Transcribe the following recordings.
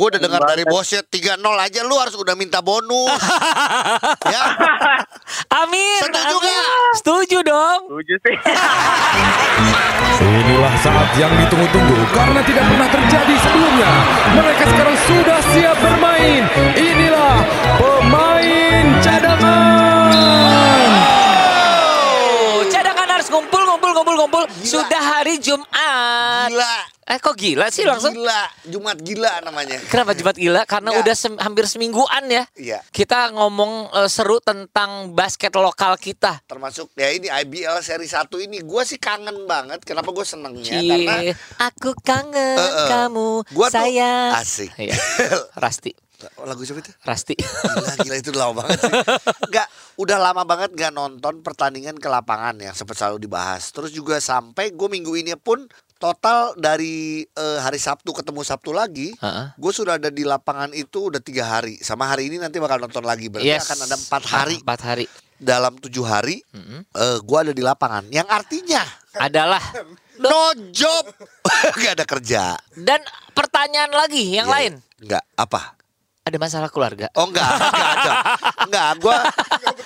gue udah dengar dari bosnya 3-0 aja lu harus udah minta bonus. ya. Amin. Setuju amin. nggak? Setuju dong. Setuju sih. Inilah saat yang ditunggu-tunggu karena tidak pernah terjadi sebelumnya. Mereka sekarang sudah siap bermain. Inilah pemain cadangan. Ngumpul, ngumpul, ngumpul. Sudah hari Jumat. Gila. Eh kok gila sih langsung? Gila, Jumat gila namanya. Kenapa Jumat gila? Karena Nggak. udah sem- hampir semingguan ya. Iya. Kita ngomong eh, seru tentang basket lokal kita. Termasuk ya ini IBL seri 1 ini gue sih kangen banget. Kenapa gue senengnya? Karena Cie, aku kangen Eh, eh. kamu, Gua tuh- sayang. Asik. Iya. Rasti, lagu siapa itu? Rasti. Gila, gila itu lama banget sih. Enggak, udah lama banget gak nonton pertandingan ke lapangan yang sempat selalu dibahas. Terus juga sampai gue minggu ini pun total dari eh, hari Sabtu ketemu Sabtu lagi, Heeh. gue sudah ada di lapangan itu udah tiga hari. Sama hari ini nanti bakal nonton lagi. Berarti Yes. akan ada empat hari. Empat hari. Dalam tujuh hari, Mm-mm. eh, gue ada di lapangan. Yang artinya Adalah no job, gak ada kerja. dan pertanyaan lagi yang Iya, lain. Enggak, apa? Ada masalah keluarga. Oh enggak, enggak ada. Enggak, gua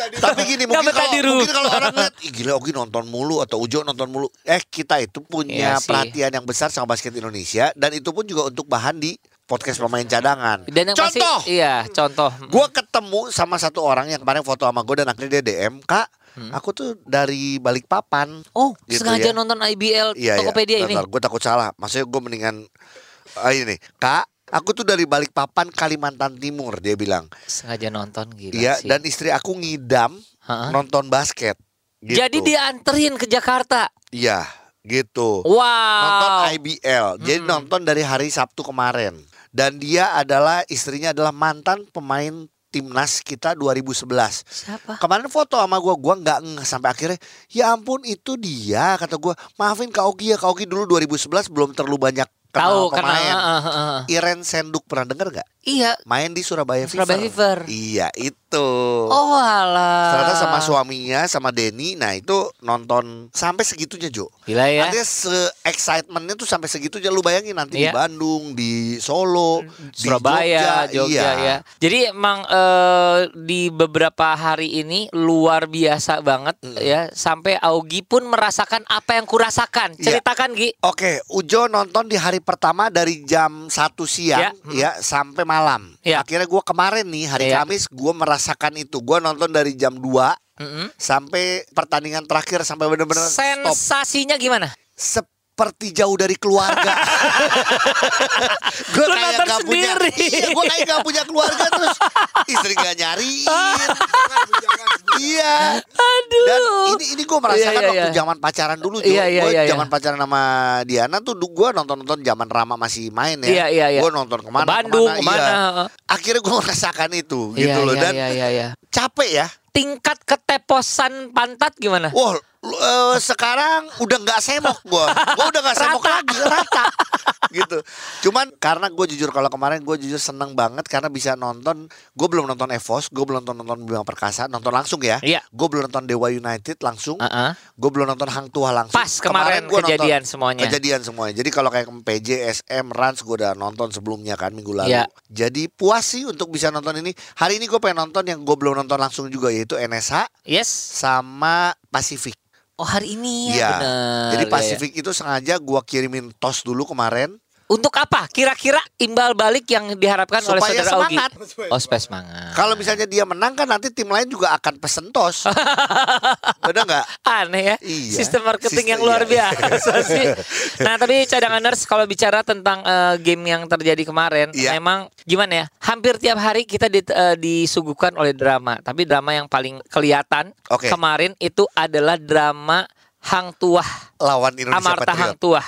Tapi gini mungkin kalau mungkin kalau orang lihat Ih gila Ogi nonton mulu atau Ujo nonton mulu. Eh kita itu punya Iya perhatian yang besar sama basket Indonesia dan itu pun juga untuk bahan di podcast pemain cadangan. Dan yang pasti Contoh, iya, contoh. gua ketemu sama satu orang yang kemarin foto sama gue dan akhirnya dia DM, "Kak, aku tuh dari Balikpapan." Oh, Gitu sengaja ya. nonton IBL Iya, Tokopedia ini. Gue takut salah. Maksudnya gue mendingan ah, ini, Kak, aku tuh dari Balikpapan, Kalimantan Timur, dia bilang. Sengaja nonton gila Iya, sih. dan istri aku ngidam Ha-ha. nonton basket. Gitu. Jadi dianterin ke Jakarta. Iya, gitu. Wow. Nonton IBL. Jadi Mm-mm. nonton dari hari Sabtu kemarin. Dan dia adalah istrinya adalah mantan pemain timnas kita 2011. Siapa? Kemarin foto sama gua, gua nggak ngeh sampai akhirnya, ya ampun itu dia kata gua. Maafin Kak Ogi ya, Kak Ogi dulu 2011 belum terlalu banyak Tahu karena uh, uh, uh. Iren Senduk pernah denger nggak? Iya. Main di Surabaya, Surabaya Fever. Iya itu. Oh alah. Ternyata sama suaminya sama Denny Nah itu nonton sampai segitunya Jo Gila ya. Artinya se-excitementnya tuh sampai segitunya Lu bayangin nanti di Iya. Bandung Di Solo di Surabaya, Jogja, iya. ya. Jadi emang eh, di beberapa hari ini luar biasa banget ya. Sampai Augie pun merasakan apa yang kurasakan. Iya. Ceritakan Gi. Oke Ujo nonton di hari pertama dari jam 1 siang Ya, ya, sampai malam Ya. Akhirnya gua kemarin nih hari Iya. Kamis gua merasakan itu Gua nonton dari jam 2 Mm-mm. Sampai pertandingan terakhir Sampai bener-bener stop Sensasinya gimana? seperti jauh dari keluarga. gue kayak gak punya, iya, gue kayak gak punya keluarga terus istri gak nyariin. iya. Aduh. Dan ini ini gue merasakan Iya, iya, waktu iya. zaman pacaran dulu tuh. Iya, iya, gue iya, iya. zaman pacaran sama Diana tuh gue nonton nonton zaman Rama masih main ya. Iya, iya, iya. Gue nonton ke mana Bandung ke mana. Iya. ke mana? Akhirnya gue merasakan itu Iya, gitu loh iya, dan iya, iya, iya. capek ya. Tingkat keteposan pantat gimana? Wah, lu, eh, sekarang udah nggak semok gua. Gua udah nggak semok Rata. lagi, rata. gitu. Cuman karena gue jujur kalau kemarin gue jujur seneng banget karena bisa nonton. Gue belum nonton Evos, gue belum nonton nonton Bima Perkasa, nonton langsung ya. Iya. Gue belum nonton Dewa United langsung. Uh-uh. Gue belum nonton Hang Tua langsung. Pas kemarin gua kejadian semuanya. Kejadian semuanya. Jadi kalau kayak PJ, SM, Rans gue udah nonton sebelumnya kan minggu lalu. Iya. Jadi puas sih untuk bisa nonton ini. Hari ini gue pengen nonton yang gue belum nonton langsung juga yaitu NSH Yes. sama Pasifik. Oh hari ini ya, bener. Jadi Iya, iya. Pasifik itu sengaja gua kirimin tos dulu kemarin. Untuk apa? Kira-kira imbal balik yang diharapkan oleh Supaya saudara Augie? semangat. Oh supaya semangat. Kalau misalnya dia menang kan nanti tim lain juga akan pesen tos. Bener nggak? Aneh ya Iya. Sistem marketing Sistem- yang luar iya. biasa sih Nah tapi cadanganers Kalau bicara tentang eh, game yang terjadi kemarin Iya. Memang gimana ya Hampir tiap hari kita di- eh, disuguhkan oleh drama Tapi drama yang paling kelihatan Oke. Kemarin itu adalah drama Hang Tuah Lawan Indonesia Amarta Hang Patriot. Tuah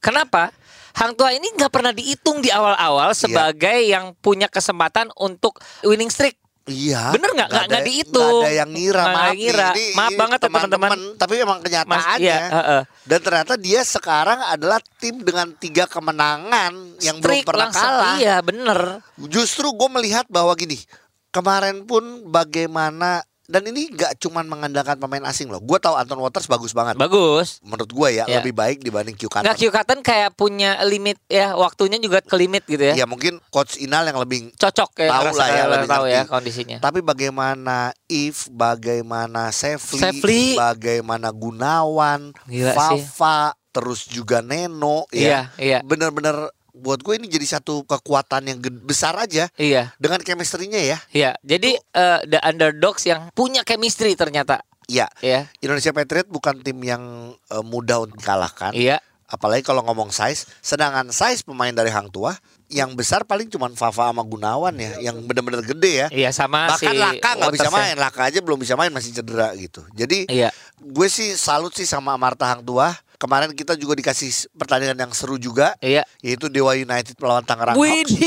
Kenapa? Hang Tuah ini nggak pernah dihitung di awal-awal Iya. sebagai yang punya kesempatan untuk winning streak. Iya. Bener nggak? Nggak- nggak dihitung. nggak ada yang ngira. Nggak Maaf ngira. nih. Ini- Maaf ini banget ya, teman-teman. Tapi memang Mas, kenyataannya. iya, heeh. Dan ternyata dia sekarang adalah tim dengan tiga kemenangan yang belum Streak pernah langsung. kalah. Iya, bener. Justru gue melihat bahwa gini, kemarin pun bagaimana dan ini nggak cuman mengandalkan pemain asing loh. Gue tahu Anton Waters bagus banget. Bagus. Menurut gue ya, Ya. lebih baik dibanding Q Cotton. Nggak Q Cotton kayak punya limit ya waktunya juga ke limit gitu ya. Ya mungkin coach Inal yang lebih Cocok ya. Tahu lah ya, lebih tahu ya kondisinya. Tapi bagaimana If, bagaimana Sefli, Sefli. bagaimana Gunawan, Gila sih. Fafa, terus juga Neno Iya, ya. iya. Bener-bener buat gue ini jadi satu kekuatan yang besar aja Iya. dengan chemistry-nya ya. Iya, jadi eh, the underdogs yang punya chemistry ternyata. Iya. Ya. Indonesia Patriot bukan tim yang eh, mudah untuk dikalahkan. Iya. Apalagi kalau ngomong size, sedangkan size pemain dari Hang Tua yang besar paling cuman Fafa sama Gunawan ya, yang bener-bener gede ya. Iya sama si Bahkan Laka nggak bisa ya. main, Laka aja belum bisa main masih cedera gitu. Jadi Iya. gue sih salut sih sama Marta Hang Tua. Kemarin kita juga dikasih pertandingan yang seru juga, Iya. yaitu Dewa United melawan Tangerang Hawks. Di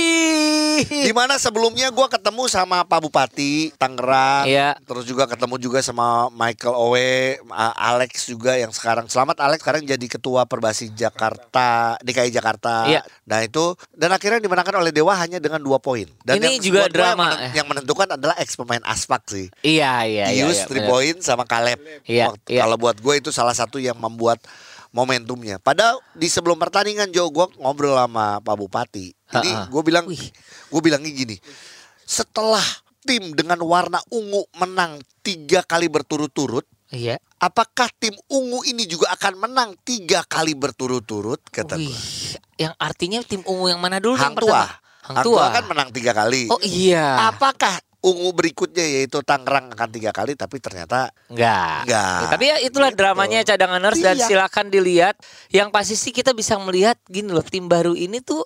Widih. mana sebelumnya gue ketemu sama Pak Bupati Tangerang, Iya. terus juga ketemu juga sama Michael Owe, Alex juga yang sekarang selamat Alex sekarang jadi ketua Perbasi Jakarta, DKI Jakarta. Iya. Nah itu dan akhirnya dimenangkan oleh Dewa hanya dengan dua poin. Dan Ini yang juga yang drama, menen- eh. Yang menentukan adalah ex pemain Aspak sih. Iya, iya, iya. Gius, iya, three benar. point sama Caleb. Iya, Waktu- iya. Kalau buat gue itu salah satu yang membuat momentumnya. Padahal di sebelum pertandingan Jo gue ngobrol sama Pak Bupati. Ha-ha. gue bilang, gue bilangnya gini. Setelah tim dengan warna ungu menang tiga kali berturut-turut, Iya. apakah tim ungu ini juga akan menang tiga kali berturut-turut? Kata Wih, gue. yang artinya tim ungu yang mana dulu Hang yang Tua. pertama? Hang Hang Tua. Tua kan menang tiga kali. Oh iya. Apakah ungu berikutnya yaitu Tangerang akan tiga kali tapi ternyata Enggak. Enggak. Ya, tapi ya itulah Gitu. dramanya cadanganers dan Iya. silakan dilihat. Yang pasti sih kita bisa melihat gini loh, tim baru ini tuh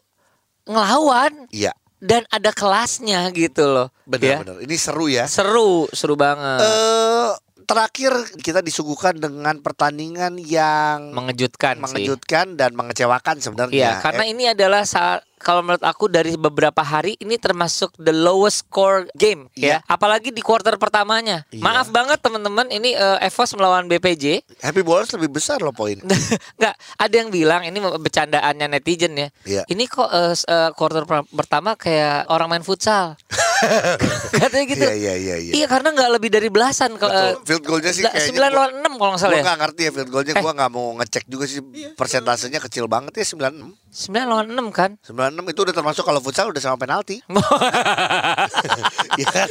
ngelawan iya dan ada kelasnya gitu loh. Ya. benar-benar. Ini seru ya. Seru, seru banget. eh terakhir kita disuguhkan dengan pertandingan yang mengejutkan, sih. mengejutkan dan mengecewakan sebenarnya. Iya, karena Eh, ini adalah saat kalau menurut aku dari beberapa hari ini termasuk the lowest score game yeah. ya. Iya. Apalagi di quarter pertamanya. Yeah. Maaf banget teman-teman, ini uh, Evos melawan BPJ. Happy Bowlers lebih besar loh poin. Enggak, ada yang bilang ini bercandaannya netizen ya. Yeah. Ini kok uh, uh, quarter per pertama kayak orang main futsal. Katanya gitu. Iya iya iya. Iya ya, karena nggak lebih dari belasan kalau uh, field goalnya sih sembilan lawan enam kalau nggak salah. Gue ya. nggak ngerti ya field goalnya. Eh. Gue nggak mau ngecek juga sih iya. persentasenya kecil banget ya sembilan enam. 9 lawan 6 kan? 96 itu udah termasuk kalau futsal udah sama penalti. ya.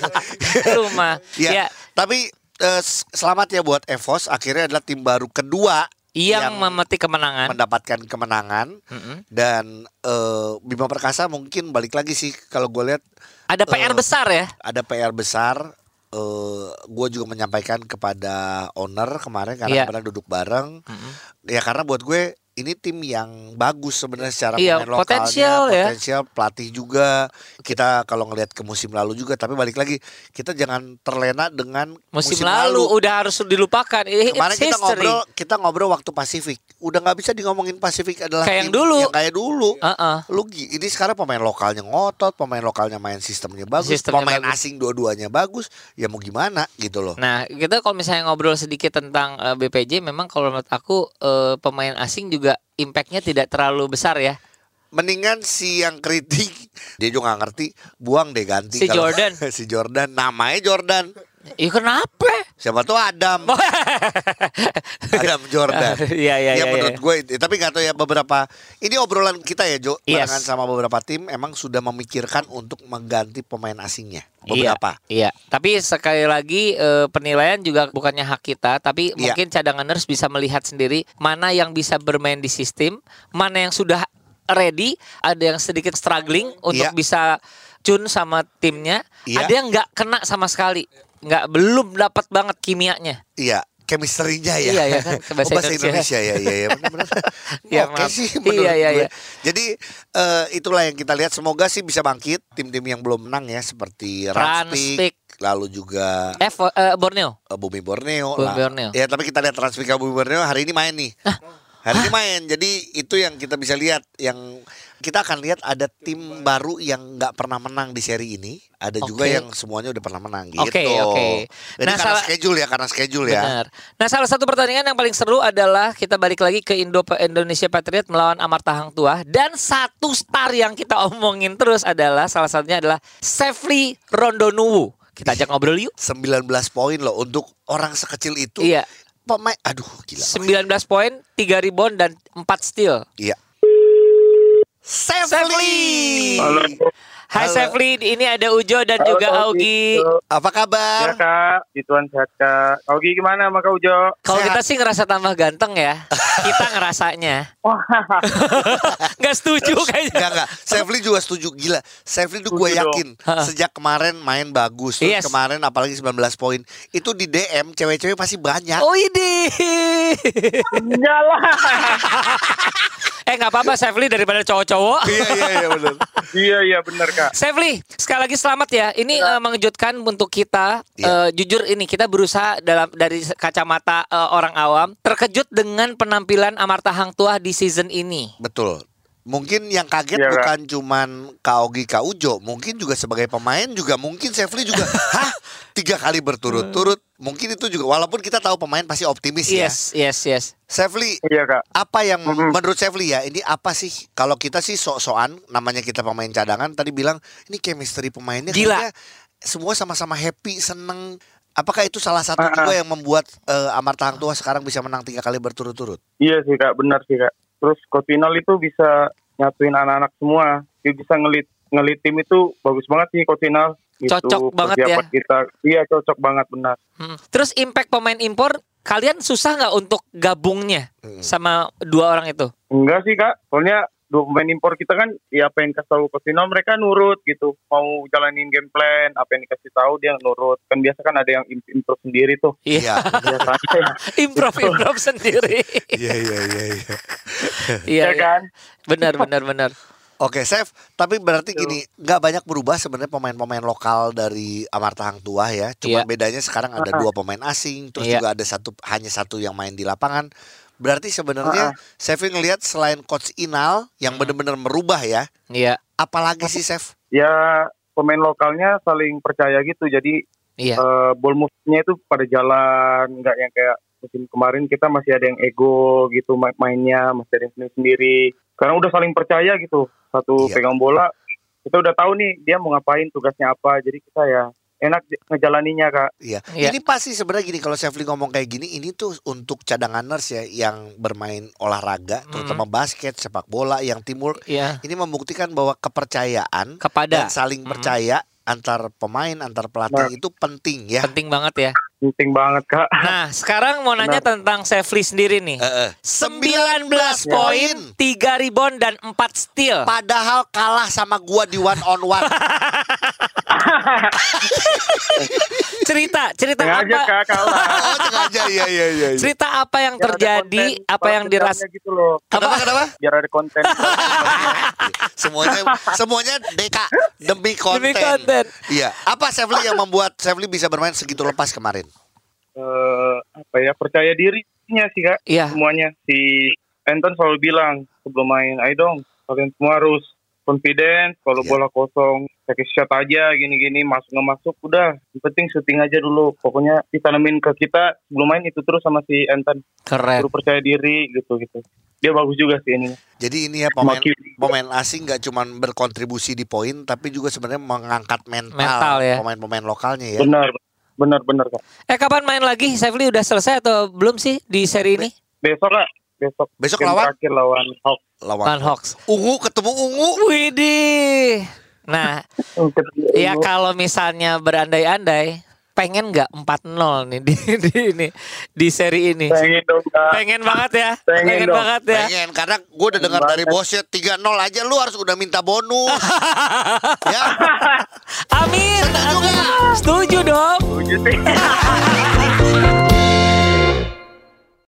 Rumah. Ya. ya. Tapi eh, selamat ya buat Evos akhirnya adalah tim baru kedua yang, yang memetik kemenangan. Mendapatkan kemenangan mm -hmm. dan eh, Bima Perkasa mungkin balik lagi sih kalau gue lihat ada PR uh, eh, besar ya. Ada PR besar. Eh, uh, gue juga menyampaikan kepada owner kemarin karena yeah. kemarin duduk bareng, mm -hmm. ya karena buat gue ini tim yang bagus sebenarnya secara Iya, pemain lokalnya, potensial ya. potensial pelatih juga. Kita kalau ngelihat ke musim lalu juga, tapi balik lagi kita jangan terlena dengan Musim, lalu, udah harus dilupakan. It's Kemarin kita history. ngobrol, kita ngobrol waktu Pasifik. Udah nggak bisa di ngomongin Pasifik adalah Kayak yang dulu. yang kayak dulu. Heeh. Lu gi- ini sekarang pemain lokalnya ngotot, pemain lokalnya main sistemnya bagus, Sistemnya pemain bagus. asing dua-duanya bagus. Ya mau gimana gitu loh. Nah, kita kalau misalnya ngobrol sedikit tentang eh, BPJ, memang kalau menurut aku eh, pemain asing juga impactnya tidak terlalu besar ya. Mendingan si yang kritik dia juga nggak ngerti, buang deh ganti Si kalau- Jordan. si Jordan, namanya Jordan. Iya kenapa? Siapa tuh Adam? Adam Jordan. Iya, iya, Ya iya, menurut iya. gue. Tapi nggak tahu ya beberapa ini obrolan kita ya Jo, Yes. barengan sama beberapa tim emang sudah memikirkan untuk mengganti pemain asingnya. Iya, Beberapa. Iya, Tapi sekali lagi eh, penilaian juga bukannya hak kita, tapi Iya. mungkin cadanganers bisa melihat sendiri mana yang bisa bermain di sistem, mana yang sudah ready, ada yang sedikit struggling untuk Iya. bisa tune sama timnya, Iya. ada yang nggak kena sama sekali, nggak belum dapat banget kimianya. Iya, chemistry-nya ya. Iya, ya kan, ke bahasa oh, bahasa Indonesia. Indonesia ya, iya, iya benar-benar. Iya, Oke maaf. sih menurut Iya, iya, gue. iya. Jadi eh, itulah yang kita lihat. Semoga sih bisa bangkit tim-tim yang belum menang ya, seperti. Ranspik, lalu juga Eh, eh, Borneo. eh, Bumi Borneo. Bumi lah. Borneo. Ya, tapi kita lihat Transpik sama Bumi Borneo hari ini main nih. Hari ini main. Jadi itu yang kita bisa lihat yang kita akan lihat ada tim baru yang nggak pernah menang di seri ini. Ada juga Oke. yang semuanya udah pernah menang gitu. Oke, oke. Jadi Nah, karena salah- schedule ya, karena schedule ya. Benar. Nah, salah satu pertandingan yang paling seru adalah kita balik lagi ke Indo Indonesia Patriot melawan Amarta Hang Tuah dan satu star yang kita omongin terus adalah salah satunya adalah Sefli Rondonuwu. Kita ajak ngobrol yuk. 19 poin loh untuk orang sekecil itu. Iya. Pemain aduh gila. 19 poin, 3 rebound dan 4 steal. Iya. Sefli. Halo. Hai Halo. Sefli, ini ada Ujo dan Halo, juga. Ujo. Apa Ya kabar? kak, Ituan sehat kak. Augie gimana sama Kak Ujo? Kalau kita sih ngerasa tambah ganteng ya. Kita ngerasanya. Wah, Nggak setuju kayaknya. Enggak enggak. Sefli juga setuju gila. Sefli tuh gue yakin sejak kemarin main bagus. Terus Yes. kemarin apalagi 19 poin. Itu di DM cewek-cewek pasti banyak. Oh ini. enggak lah. eh nggak apa-apa Sefli daripada cowok-cowok. iya iya iya benar. iya iya benar kak. Sefli, sekali lagi selamat ya. Ini eh, mengejutkan untuk kita. Iya. Eh, jujur ini kita berusaha dalam dari kacamata eh, orang awam terkejut dengan penampilan Amarta Hang Tuah di season ini. Betul. Mungkin yang kaget Kak. bukan cuman Kaogi Kaujo, mungkin juga sebagai pemain juga mungkin Sefli juga hah tiga kali berturut-turut. Mungkin itu juga walaupun kita tahu pemain pasti optimis ya. Yes, yes, yes. Sefli Iya kak. apa yang Mhm. menurut Sefli ya ini apa sih kalau kita sih sok-sokan namanya kita pemain cadangan tadi bilang ini chemistry pemainnya Gila. semua sama-sama happy seneng apakah itu salah satu Ah, ah. juga yang membuat eh, Amarta Hang Tua sekarang bisa menang tiga kali berturut-turut Iya sih kak, benar sih kak. Terus Coach Inal itu bisa nyatuin anak-anak semua. Dia bisa ngelit ngelit tim itu bagus banget sih Coach Inal. Gitu, Cocok banget ya. Kita. Iya cocok banget benar. Hmm. Terus impact pemain impor kalian susah nggak untuk gabungnya Hmm. sama dua orang itu? Enggak sih kak, soalnya dua pemain impor kita kan ya apa yang kasih tahu Coach Inal mereka nurut gitu. Mau jalanin game plan, apa yang dikasih tahu dia nurut. Kan biasa kan ada yang im- improve sendiri tuh. Iya. Biasanya ya. improv improv sendiri. iya iya iya iya Iya Ya kan? Benar benar benar. Oke, Chef. Tapi berarti gini, nggak banyak berubah sebenarnya pemain-pemain lokal dari Amarta Hang Tuah ya. Cuma Iya. bedanya sekarang ada dua pemain asing, terus Iya. juga ada satu hanya satu yang main di lapangan. Berarti sebenarnya Chef ngelihat selain coach Inal yang benar-benar merubah ya. Iya. Apalagi sih, Chef? Ya pemain lokalnya saling percaya gitu. Jadi Iya. eh, ball move-nya itu pada jalan, nggak yang kayak musim kemarin kita masih ada yang ego gitu ma- mainnya, masih ada yang sendiri sendiri. Karena udah saling percaya gitu. Satu Iya. pegang bola, kita udah tahu nih dia mau ngapain, tugasnya apa. Jadi kita ya enak ngejalaninya kak. Iya. Iya. Ini pasti sebenarnya gini kalau Chef ngomong kayak gini, ini tuh untuk cadanganers ya yang bermain olahraga, terutama basket, sepak bola yang timur. Iya. Ini membuktikan bahwa kepercayaan Kepada dan saling percaya antar pemain, antar pelatih itu penting ya. penting banget ya. Penting banget kak. Nah, sekarang mau nanya tentang Sefli sendiri nih. Eh, eh. 19 poin, 3 rebound dan 4 steal. Padahal kalah sama gua di one on one. Cerita, cerita Sengaja apa? kak oh, sengaja iya iya iya. iya. Cerita apa yang Biar terjadi, konten apa yang basketnya diras gitu loh. Kenapa kenapa? Biar ada konten. Semuanya semuanya deka demi konten. Demi konten. Iya. Apa Sefli yang membuat Sefli bisa bermain segitu lepas kemarin? eh apa ya percaya dirinya sih kak Iya. semuanya si Anton selalu bilang sebelum main ayo dong kalian semua harus confident kalau Iya. bola kosong pakai shot aja gini-gini masuk nggak masuk udah yang penting syuting aja dulu pokoknya ditanemin ke kita sebelum main itu terus sama si Anton Keren. suruh percaya diri gitu gitu dia bagus juga sih ini Jadi ini ya pemain pemain asing nggak cuma berkontribusi di poin, tapi juga sebenarnya mengangkat mental, Mental ya. pemain-pemain lokalnya ya. benar benar benar kak Eh kapan main lagi? Sefli udah selesai atau belum sih di seri ini? besok kak besok Besok lawan? terakhir lawan Hawks Lawan Van Hawks. Ungu ketemu Ungu. Widih. Nah, ya kalau misalnya berandai-andai, pengen nggak 4-0 nih di, di ini di seri ini? pengen dong kak Pengen banget ya. Pengen dong. banget ya. Pengen karena gue udah dengar dari bosnya 3-0 aja lu harus udah minta bonus. ya. Amin. Setuju nggak? Setuju dong. Setuju sih.